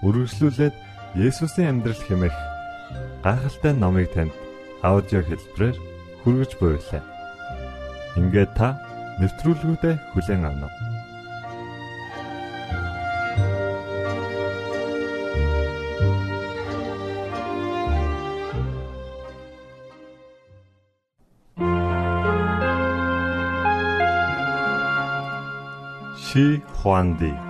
Үргэлжлүүлээд Есүсийн амьдрал хэмээх гайхалтай номыг танд аудио хэлбэрээр хүргэж буйлаа. Ингээд та нэвтрүүлгүүдэд хүлээн авна уу? Ши Хуанди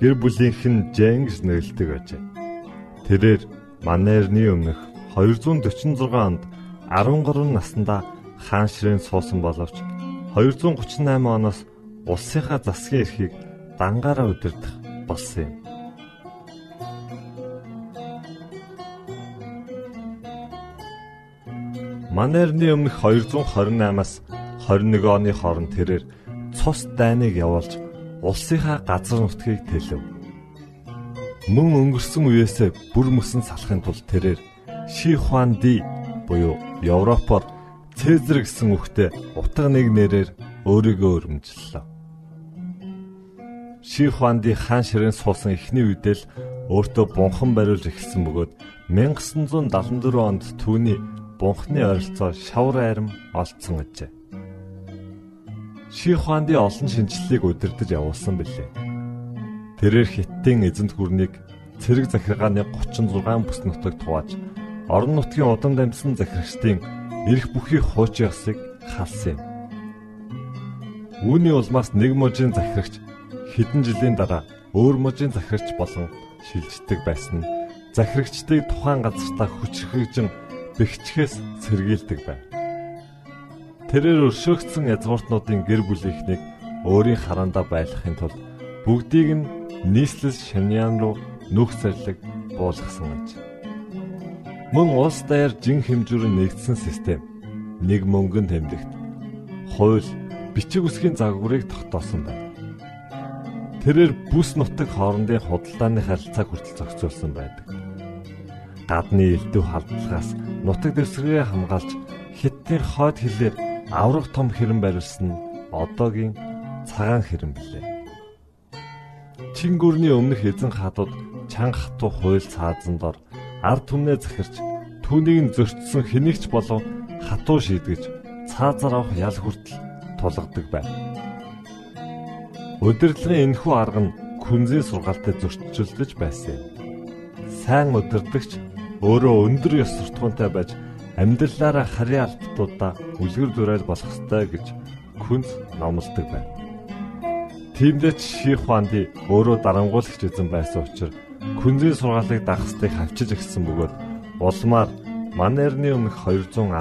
гэр бүлийнх нь гэж нэрлэдэг ажээ. Тэрээр Манерны өмнөх 246 онд 13 наснда хаан ширээн суусан боловч 238 оноос улсынхаа засгийн эрхийг дангаараа удирдах болсон юм. Манерны өмнөх 228-аас 21 оны хооронд тэрээр цус дайныг явуулж улсынхаа газар нутгийг тэлв. Мөн өнгөрсөн үеэсээ бүр мөсөн салахын тулд тэрээр Ши Хуан Ди буюу Европоор Цезар гэсэн үгтэй утга нэг нэрээр өөрийгөө өрөмжлөлөө. Ши Хуан Ди хаан ширээн суусан эхний үедээ л өөртөө бунхан бариулж эхэлсэн бөгөөд 1974 онд түүний бунхны ойролцоо шавар айрам олдсон ажээ. Ши Хуанди олон шинжлэлийг удирдах явуулсан билээ. Тэрээр хиттийн эзэнт гүрнийг цэрэг захиргааны 36 бүс нутагт хувааж орон нутгийн удан дамжсан захирагчдын эрх бүхий хууч ясыг халсан юм. Үүний улмаас нэг мужийн захирагч хэдэн жилийн дараа өөр мужийн захирагч болон шилждэг байсан нь захирагчдыг тухайн газартаа хүчрхэгжин бэхжихээс сэргийлдэг байв. Тэрээр өршөөгдсөн язгууртнуудын гэр бүлийнхнийг өөрийн хараандаа байлгахын тулд бүгдийг нь нийслэл шаняан руу нүх зарлиг буулгасан аж. Мөн улс даяар жин хэмжүүрэн нэгдсэн систем нэг мөнгөн тэмдэгт хууль бичиг үсгийн загварыг тогтоосон байна. Тэрээр бүс нутаг хоорондын худалдааны харилцааг хүртэл зохицуулсан байдаг. Гадны элдв халдлагаас нутаг дэвсгэрээ хамгаалж хиттийн хойд хилээр аврах том хэрэм барилсан нь одоогийн цагаан хэрэм билээ. Чингүрний өмнөх эзэн хатууд чанга хатуу хуйл цаазан дор ард түмнээ захирч түүнийг зөрчсөн хэнийгч болов хатуу шийдгэж цаазаар авах ял хүртэл тулгадаг байв. Удирдлагын энэхүү арга нь күнзийн сургаалтай зөрчилдөж байсан юм. Сайн удирдагч өөрөө өндөр ёс суртахуунтай байж амьдралаараа харийн албатуудаа үлгэр дурайл болох ёстой гэж күнз номлодог байна. Тиймдээ Ши Хуанди өөрөө дарангуулагч эзэн байсан учраас күнзийн сургаалыг дагахстыг хавчиж өгсөн бөгөөд улмаар Манерны өмнөх 213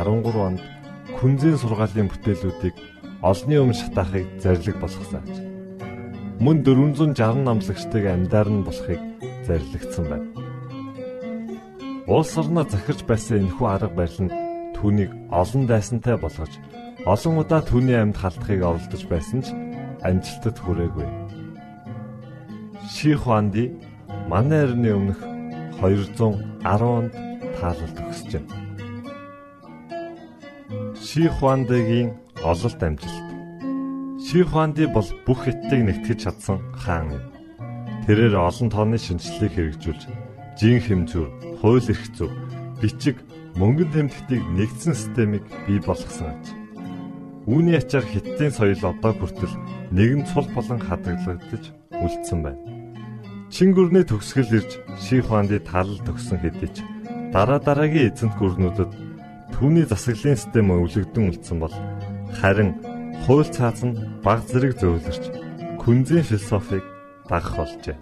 онд күнзийн сургаалын бүтээлүүдийг олонний өмнө шатаахыг зарлиг болгосон. Мөн 460 намлагчдыг амьдаар нь болохыг зарлигдсан байна. Улс орноо захирч байсан энэхүү арга барил нь түүнийг олон дайсантай болгож олон удаа түүний амьд халтахыг оролдож байсан ч амжилтад хүрээгүй. Ши Хуанди манай эртний өмнөх 210-нд таалалд өгсөж байна. Ши Хуандигийн ололт амжилт. Ши Хуанди бол бүх хиттийг нэгтгэж чадсан хаан юм. Тэрээр олон тооны шинжилгээг хэрэгжүүлж, жин хэмжүүр, хууль эрх зүйн, бичиг, мөнгөн тэмдэгтийг нэгдсэн системийг бий болгосон аж. Үүний ачаар хиттийн соёл одоо хүртэл нэгэн цул болон хадгалагдаж үлдсэн байна. Чин гүрний төгсгөл ирж Ши Хуанди талал төгсөн хэдий ч дараа дараагийн эзэнт гүрнүүдэд түүний засаглалын систем өвлөгдөн үлдсэн бол харин хууль цааз нь баг зэрэг зөөлөрч күнзийн философиг дагах болжээ.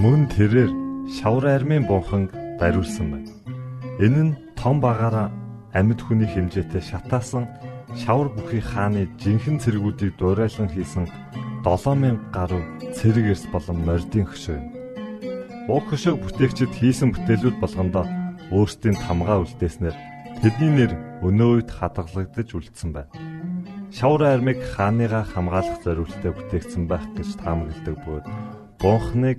Мөн тэрээр шавар армийн бунханг бариулсан байна. Энэ нь том багаараа амьд хүний хэмжээтэй шатаасан шавар бүхий хааны жинхэнэ цэргүүдийг дуурайлан хийсэн 7000 гаруй цэрэг эрс болон мордын хөшөө юм. Уг хөшөөг бүтээгчид хийсэн бүтээлүүд болгондоо өөрсдийн тамгаа үлдээснээр тэдний нэр өнөө үед хадгалагдаж үлдсэн байна шавар армиг хааныгаа хамгаалах зорилттой бүтээгдсэн байх гэж таамагладаг бөгөөд бунхныг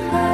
海。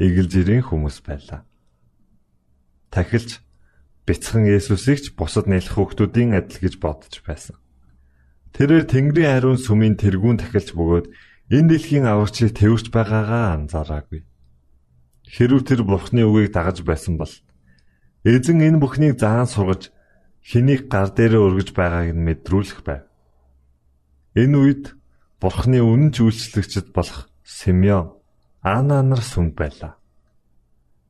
эгэл жирийн хүмүүс байлаа. Тахилч бяцхан Есүсийг ч бусад нэлэх хүүхдүүдийн адил гэж бодож байсан. Тэрээр Тэнгэрийн хариун сүмийн тэргүүн тахилч бөгөөд энэ дэлхийн аврагчийг тэрвэрч байгаагаа анзаараагүй. Хэрв тэр Бурхны үгийг дагаж байсан бол эзэн энэ бүхнийг заан сургаж хэнийг гар дээрээ өргөж байгааг нь мэдрүүлэх байв. Энэ үед Бурхны үнэн ч үйлчлэгчд болох Симеон Ана нар сүмд байлаа.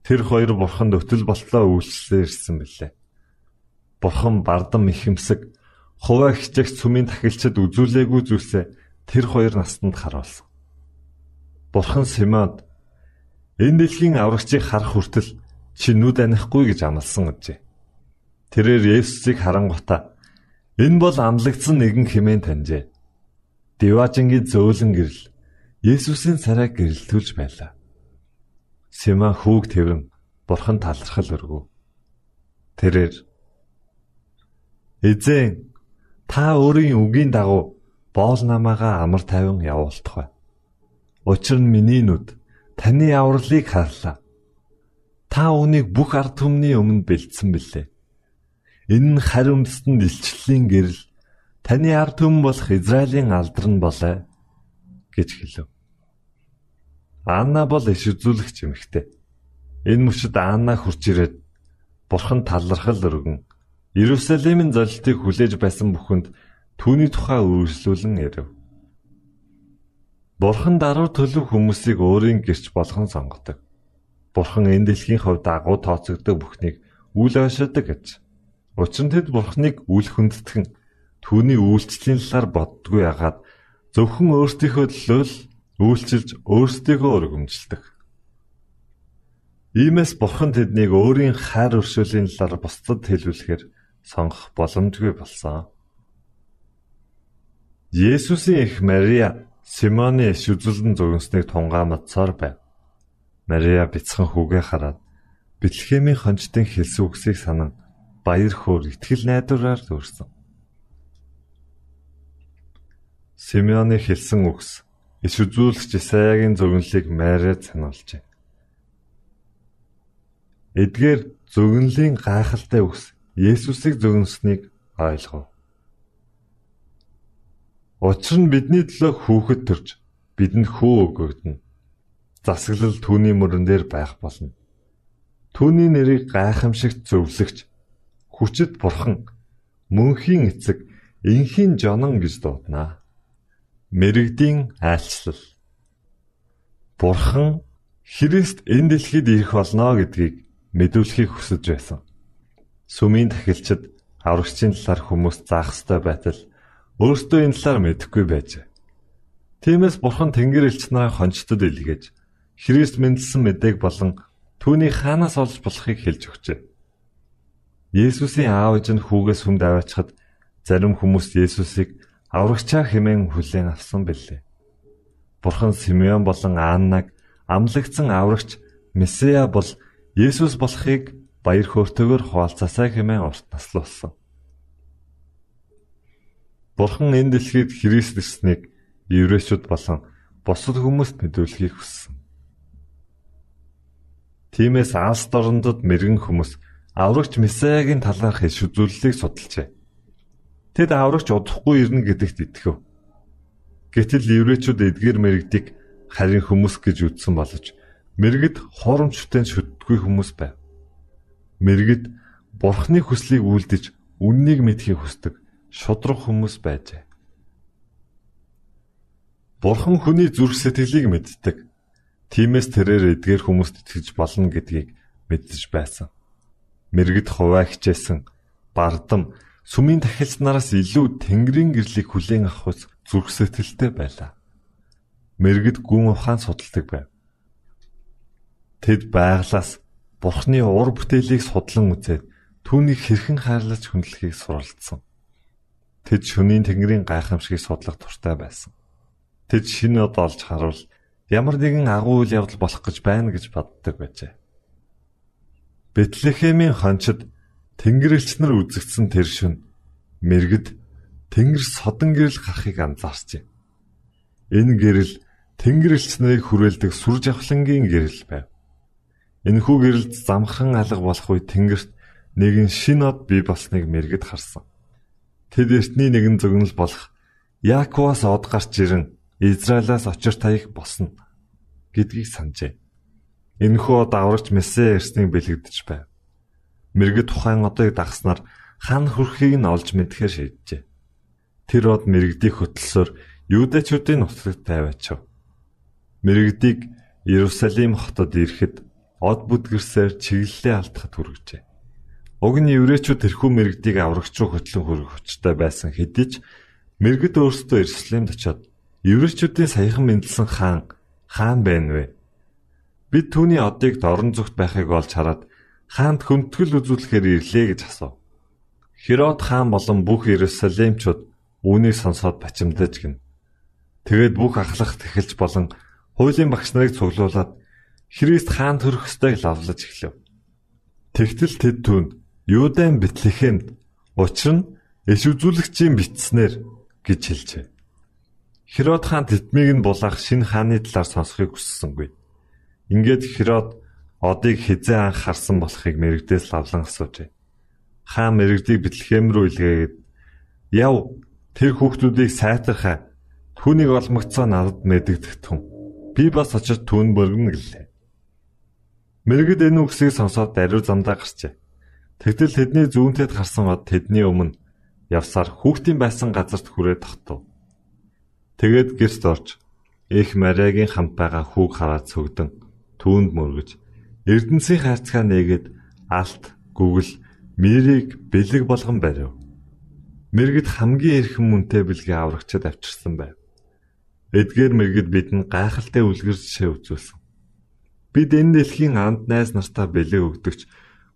Тэр хоёр Бурханд өтөл болтлоо үйлчлэлээр ирсэн билээ. Бурхан бардам ихэмсэг хуваа хичээх сүмийн тахилчид үзүүлээгүй зүйлсээ тэр хоёр настанд харуулсан. Бурхан Симеонд энэ дэлхийн аврагчийг харах хүртэл чи нүд анихгүй гэж амласан гэжээ. Тэрээр Есүсийг харангуйта энэ бол амлагдсан нэгэн хэмээн таньжээ. Диважингийн зөөлөн гэрэл Есүсийн царайг гэрэлтүүлж байлаа. Сима хүүг тэрэн бурхан талархал өргөв. Тэрээр Эзэн та өөрийн үгийн дагуу боол намаагаа амар тайван явуултах бай. Учир нь миний нүд таны авралыг харлаа. Та үүнийг бүх ард түмний өмнө бэлдсэн билээ. Энэ нь харь өмсдөнд илчлэлийн гэрэл таны ард түмэн болох Израилийн алдар нь болоо гэж хэлв. Анна бол иш үзүүлэгч эмэгтэй. Энэ мөчөд Анна хурж ирээд бурхан талархал өргөн Иерусалимын золилтыг хүлээж байсан бүхэнд Түүний тухай үргэлжлүүлэн ирэв. Бурхан даруй төлөв хүмүүсийг өөрийн гэрч болгон сонгодог. Бурхан энэ дэлхийн хувьд агуу тооцогддог бүхнийг үл ойшоодог гэж. Учир нь тэд Бурханыг үл хүндэтгэн түүний үйлчлэлийн талаар боддгүй ягаад зөвхөн өөрсдийнхөө төлөө үйлчилж өөрсдийгөө өргөмжилдэг. Иймээс Бурхан тэднийг өөрийн хайр өршөөлийн талаар бусдад хэлүүлэхээр сонгох боломжгүй болсон. Есүсийн эх Мария Симоны иш үзүүлэн зөгнснийг тунгаамдсаар байв. Мария бяцхан хүүгээ хараад Бэтлехемийн хончтын хэлсэн үгсийг санан баяр хөөр итгэл найдвараар дүүрсэн. Симеоны хэлсэн үгс иш үзүүлэгч Исаягийн зөгнөлийг Мариад сануулжээ. Эдгээр зөгнөлийн гайхалтай үгс Есүсийг зөгнөснийг ойлгов. Учир нь бидний төлөө хүүхэд төрж бидэнд хөө өгөгдөнө. Засаглал түүний мөрөн дээр байх болно. Түүний нэрийг гайхамшигт зөвлөгч хүчит бурхан мөнхийн эцэг инхийн жонон гэж дуудана. Мэргэдийн айлчлал. Бурхан Христ энэ дэлхийд ирэх болно гэдгийг мэдүүлэхийг хүсэж байсан. Сүмийн тахилчид аврагчийн талаар хүмүүс заах ёстой байтал өөртөө энэ талаар мэдэхгүй байжээ. Тиймээс бурхан Тэнгэр элч нараа хончтод илгээж Христ мэндэлсэн мэдээг болон түүний хаанаас олж болохыг хэлж өгчээ. Есүсийн аав ээж нь хүүгээс хүнд аваачхад зарим хүмүүс Есүсийг аврагчаа хэмээн хүлээн авсан билээ. Бурхан Симеон болон Аннаг амлагдсан аврагч Месиа бол Есүс болохыг баяр хөөртэйгээр хуваалцаасаа хэмээн урт наслуулсан. Бурхан энэ дэлхийд Христ ирснийг еврейчүүд болон бусад хүмүүст мэдүүлэхийг хүссэн. Тиймээс Алс дорндод мэрэгэн хүмүүс аврагч Месаягийн талаарх иш үзүүлэлтийг судалжээ. Тэд аврагч удахгүй ирнэ гэдэгт итгэв. Гэтэл еврейчүүд эдгээр мэрэгдийг харин хүмүүс гэж үзсэн боловч мэрэгд хоромчтой шүтдэггүй хүмүүс байв. Мэрэгд бурхны хүслийг үлдэж үннийг мэдхийг хүсдэг шудраг хүмүүс байжээ. Бурхан хүний зүрх сэтгэлийг мэддэг. Тиймээс тэрээр эдгээр хүмүүст итгэж болно гэдгийг мэдэж байсан. Мэргэд хуваа хичээсэн бардам сүмийн тахилч нараас илүү тэнгэрийн гэрлийг хүлээн авах зүрх сэтгэлтэй байлаа. Мэргэд гүн ухаан судалдаг байв. Тэд байглаас Бурхны ур бүтээлийг судлан үзээд түүнийг хэрхэн хайрлаж хүндлэхийг суралцсан. Тэд шөнийн тэнгэрийн гайхамшигыг судлах туртай байсан. Тэд шинэ од олж харуул ямар нэгэн агуу үйл явдал болох гэж байна гэж боддог байжээ. Бэтлехемийн хончид тэнгэрлэгч нар үзэгдсэн тэр шөнө мэрэгд тэнгэр содон гэрэл гарахыг анзаарчээ. Энэ гэрэл тэнгэрлэгч нарыг хүрээлдэг сүр жавхлангийн гэрэл байв. Энэхүү гэрэлд замхан алга болох үе тэнгэрт нэгэн шин од бий болсныг мэрэгд харсан. Тэд эртний нэгэн зөгнөл болох Яаковаас од гарч ирэн Израилаас очир таях босно гэдгийг санджээ. Энэхүү од аврагч Месэ ирснийг бэлэгдэж байв. Мэргэд тухайн одыг дагснаар хан хүрхийг нь олж мэдхээр шийджээ. Тэр од мэрэгдийг хөтлсөөр Юудэчүүдийн нутагт тавиачав. Мэрэгдийг Иерусалим хотод ирэхэд од бүдгэрсээр чиглэлээ алдахад хүргэжээ. Уг нь еврейчүүд тэрхүү мэрэгдийг аврагч руу хөтлөн хөрөх хүчтэй байсан хэдий ч мэрэгд өөрсдөө Иерусалимд очиод еврейчүүдийн саяхан мэндэлсэн хаан хаан байна вэ? Бид түүний одыг дорн зүгт байхыг олж хараад хаанд хүндэтгэл үзүүлэхээр ирлээ гэж асуув. Херод хаан болон бүх Иерусалимчууд үүнийг сонсоод бачимдаж гин. Тэгээд бүх ахлах тэхэлж болон хуулийн багш нарыг цуглуулад Христ хаан төрөх ёстойг лавлаж эхлэв. Тэгтэл тэд түүнд Юудан Бэтлехемд учир нь иш үзүүлэгчийн битснэр гэж хэлжээ. Херод хаан тэтмийг нь булаах шинэ хааны талаар сонсохыг хүссэнгүй. Ингээд Херод одыг хизээ анх харсан болохыг мэрэгдээс лавлан асуужээ. Хаан мэрэгдийг Бэтлехэм рүү илгээгээд "Яв, тэр хүүхдүүдийг сайтархаа. Түүнийг олмогцоо надад мэдэгдэх түн. Би бас очиж түүн бөргөнө гэлээ." Мэрэгд энэ үгсийг сонсоод даруй замдаа гарчээ. Тэгтэл тэдний зүүнтэд гарсан од тэдний өмнө явсаар хүүхдийн байсан газарт хүрээд тогтов. Тэгээд гэрт орж их Мариагийн хамт байгаа хүүг хараад цөгдөн түүнд мөргөж Эрдэнсийн хайрцгаа нээгээд алт гүгэл мэрийг бэлэг болгон барив. Мэргэд хамгийн эрхэм мөнтэй бэлгээ аврагчад авчирсан байв. Эдгээр мэргэд бидэнд гайхалтай үлгэр жишээ үзүүлсэн. Бид энэ дэлхийн анд найз нартаа бэлэг өгдөгч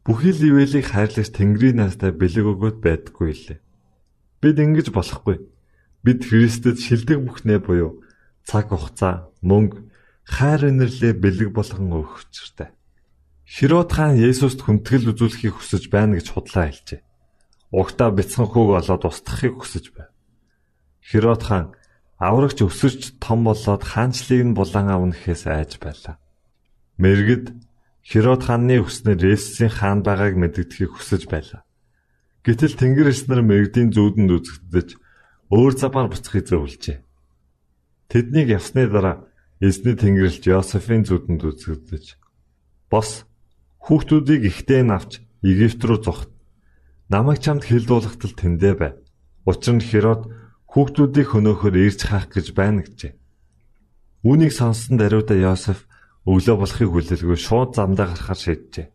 бүхий л ивэлийг хайрлаж Тэнгэрийн наастай бэлэг өгөөд байдаггүй лээ. Бид ингэж болохгүй. Бид Христэд шилдэг бүхнээ буюу цаг хугацаа, мөнгө, хайр инэрлээ бэлэг болгон өгөх учиртай. Херод хаан Есүст хүндэтгэл үзүүлэхийг хүсэж байна гэж худлаа хэлжээ. Угтаа бяцхан хүүг олоод устгахыг хүсэж байв. Херод хаан аврагч өсөж том болоод хаанчлыг нь булан авнахээс айж байлаа. Мэргэд Херод хааны хүснээр Есүсийн хаан байгааг мэддэхийг хүсэж байлаа. Гэтэл Тэнгэр эс нар мэрэгдийн зүүдэнд үзэгдэж өөр замаар буцахыг зөвлөжээ. Тэднийг явсны дараа эзний Тэнгэрлэгч Йосефийн зүүдэнд үзэгдэж бос хүүхдүүдийг ихтэй нь авч Египт рүү зогт. Намайг чамд хилдуулахтал тэндэ бай. Учир нь Херод хүүхдүүдийг хөнөөхөр ирж хаах гэж байна гэжээ. Үүнийг сонссон даруйда Йосеф өглөө болохыг хүлээлгүй шууд замдаа гарахаар шийджээ.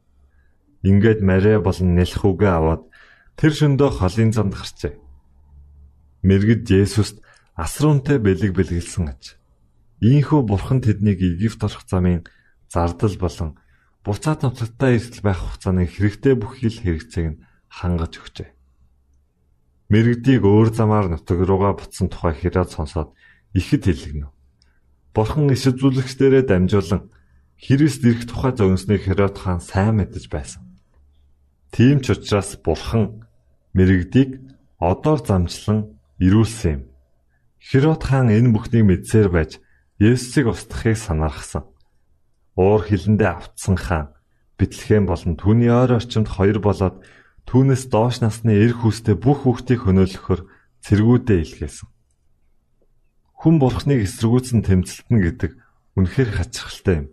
Ингээд Мария болон Нэлхүүгээ аваад тэр шөндөө холын замд гарчээ. Мэргэд Есүст асруунтай бэлэг бэлгэлсэн аж. Ийхүү бурхан тэднийг Египт орох замын зардал болон буцаад нутагтаа эрсдэл байх хугацааны хэрэгтэй бүхий л хэрэгцээг нь хангаж өгчээ. Мэргэдийг өөр замаар нутаг руугаа буцсан тухай хэрэг сонсоод ихэд хэлгэнэ. Бурхан иш үзүүлэгчдэрээ дамжуулан Христ ирэх тухай зогсныг Херод хаан сайн мэдэж байсан. Тийм ч учраас Бурхан мэрэгдийг одоор замчлан ирүүлсэн юм. Херод хаан энэ бүхнийг мэдсээр байж Есүсийг устгахыг санаархсан. Уур хилэндээ автсан хаан Бэтлехэм болон түүний ойр орчимд хоёр болоод түүнээс доош насны эр хүүстэй бүх хүүхдийг хөнөөлөхөөр цэргүүдээ илгээсэн. Хүн бурхныг эсэргүүцэн тэмцэлтэн гэдэг үнэхээр хачирхалтай юм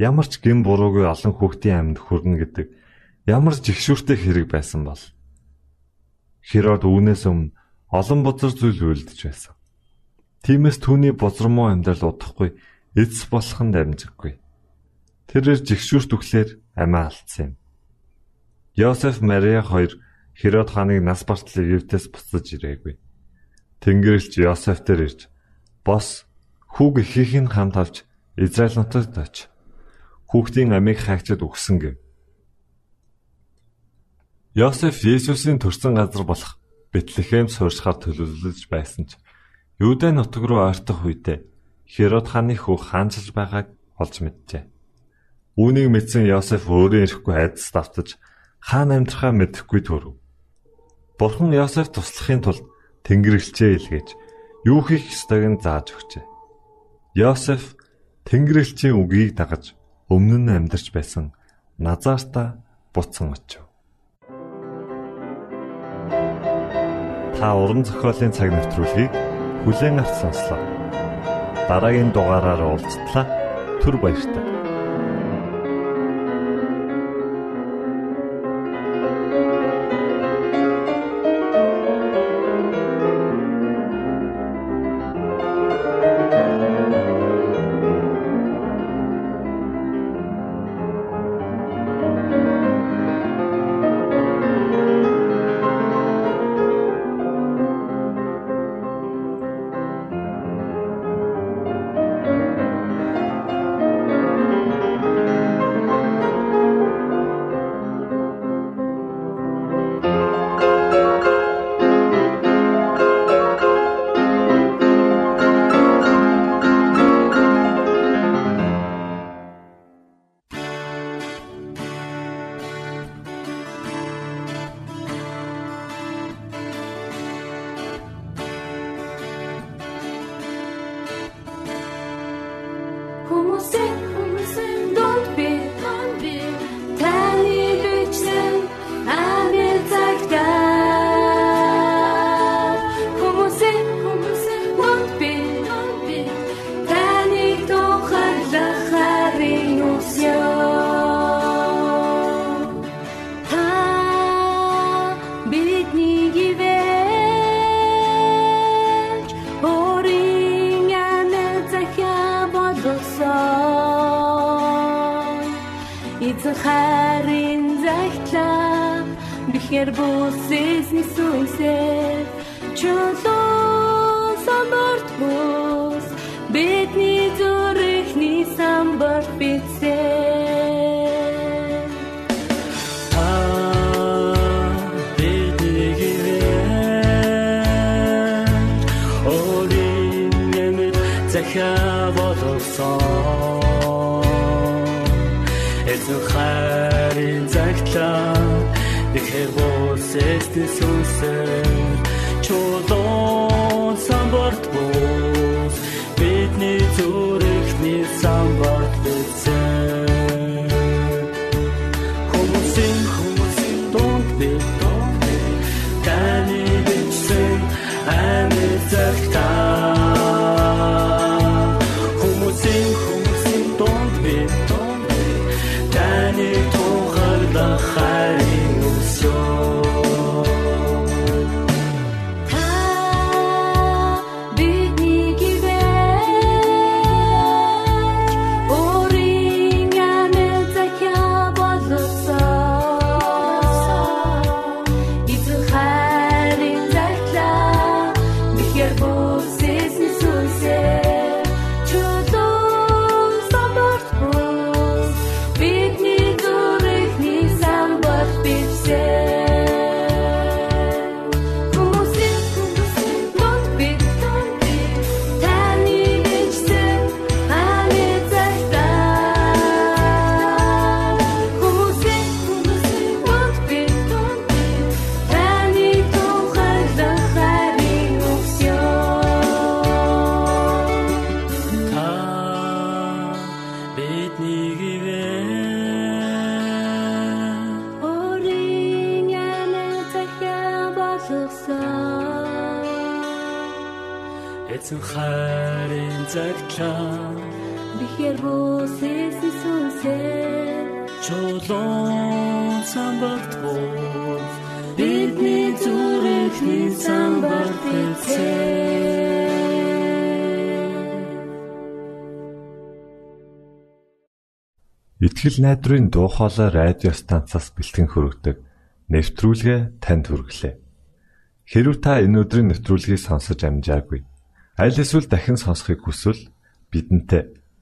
ямар ч гин буруугүй олон хүүхдийн амьд хүрнэ гэдэг ямар жигшүүртэй хэрэг байсан бол Херод үүнээс өмнө олон бузар зүйл үлдэж байсан. Тиймээс түүний бузармуу амьдрал удахгүй эцс болох нь дамжиггүй. Тэрээр жигшүүрт өглөөр амиа алдсан юм. Йосеф Мария хоёр Херод хааныг нас бартал Египтээс буцаж ирээгүй. Тэнгэрлэгч Йосеф дээр ирж бос хүүг ихийг нь хамт авч Израиль нутагт очив хүүхдийн амийг хаагчид өгсөн гэв. Йосеф Есүсийн төрсэн газар болох Бэтлехэм суурьшихаар төлөвлөж байсан ч Юудэ нутаг руу ойртох үедээ Херод хааны хүү хаанчилж байгааг олж мэджээ. Үүнийг мэдсэн Йосеф өөрөө ирэхгүй айдас давтаж хаан амьдрахаа мэдэхгүй төрөв. Бурхан Йосеф туслахын тулд Тэнгэрлэгчээ илгээж юу хийх ёстойг нь зааж өгчээ. Йосеф Тэнгэрлэгчийн үгийг дагаж өмнө нь амьдарч байсан Назарта буцсан очив. Та уран зохиолын цаг навтруулыг бүлээн авч сонслоо. Дараагийн дугаараар уулзтлаа. Түр баярлалаа. Захаа болсон эзэн хайрын загтлаа Тэгэхээр босэстэй сүнсээр чулуун самбарт бус бидний зүрхний самбарт Бихэр бүсэс сүнсээ чулуун самбарт бус. Бидний зүрхний самбарт эцээ Итгэл найдрын дуу хоолой радио станцаас бэлтгэн хөрөгдөг нэвтрүүлгээ танд хүргэлээ. Хэрв та энэ өдрийн нэвтрүүлгийг сонсож амжаагүй аль эсвэл дахин сонсохыг хүсвэл бидэнтэй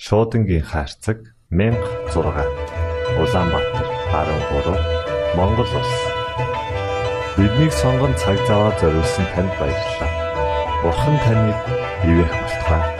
Шуудангийн хаяг 16 Улаанбаатар 13 Монгол улс Биднийг сонгон цаг зав аваад зориулсан танд баярлалаа. Бурхан таныг бивээх болтугай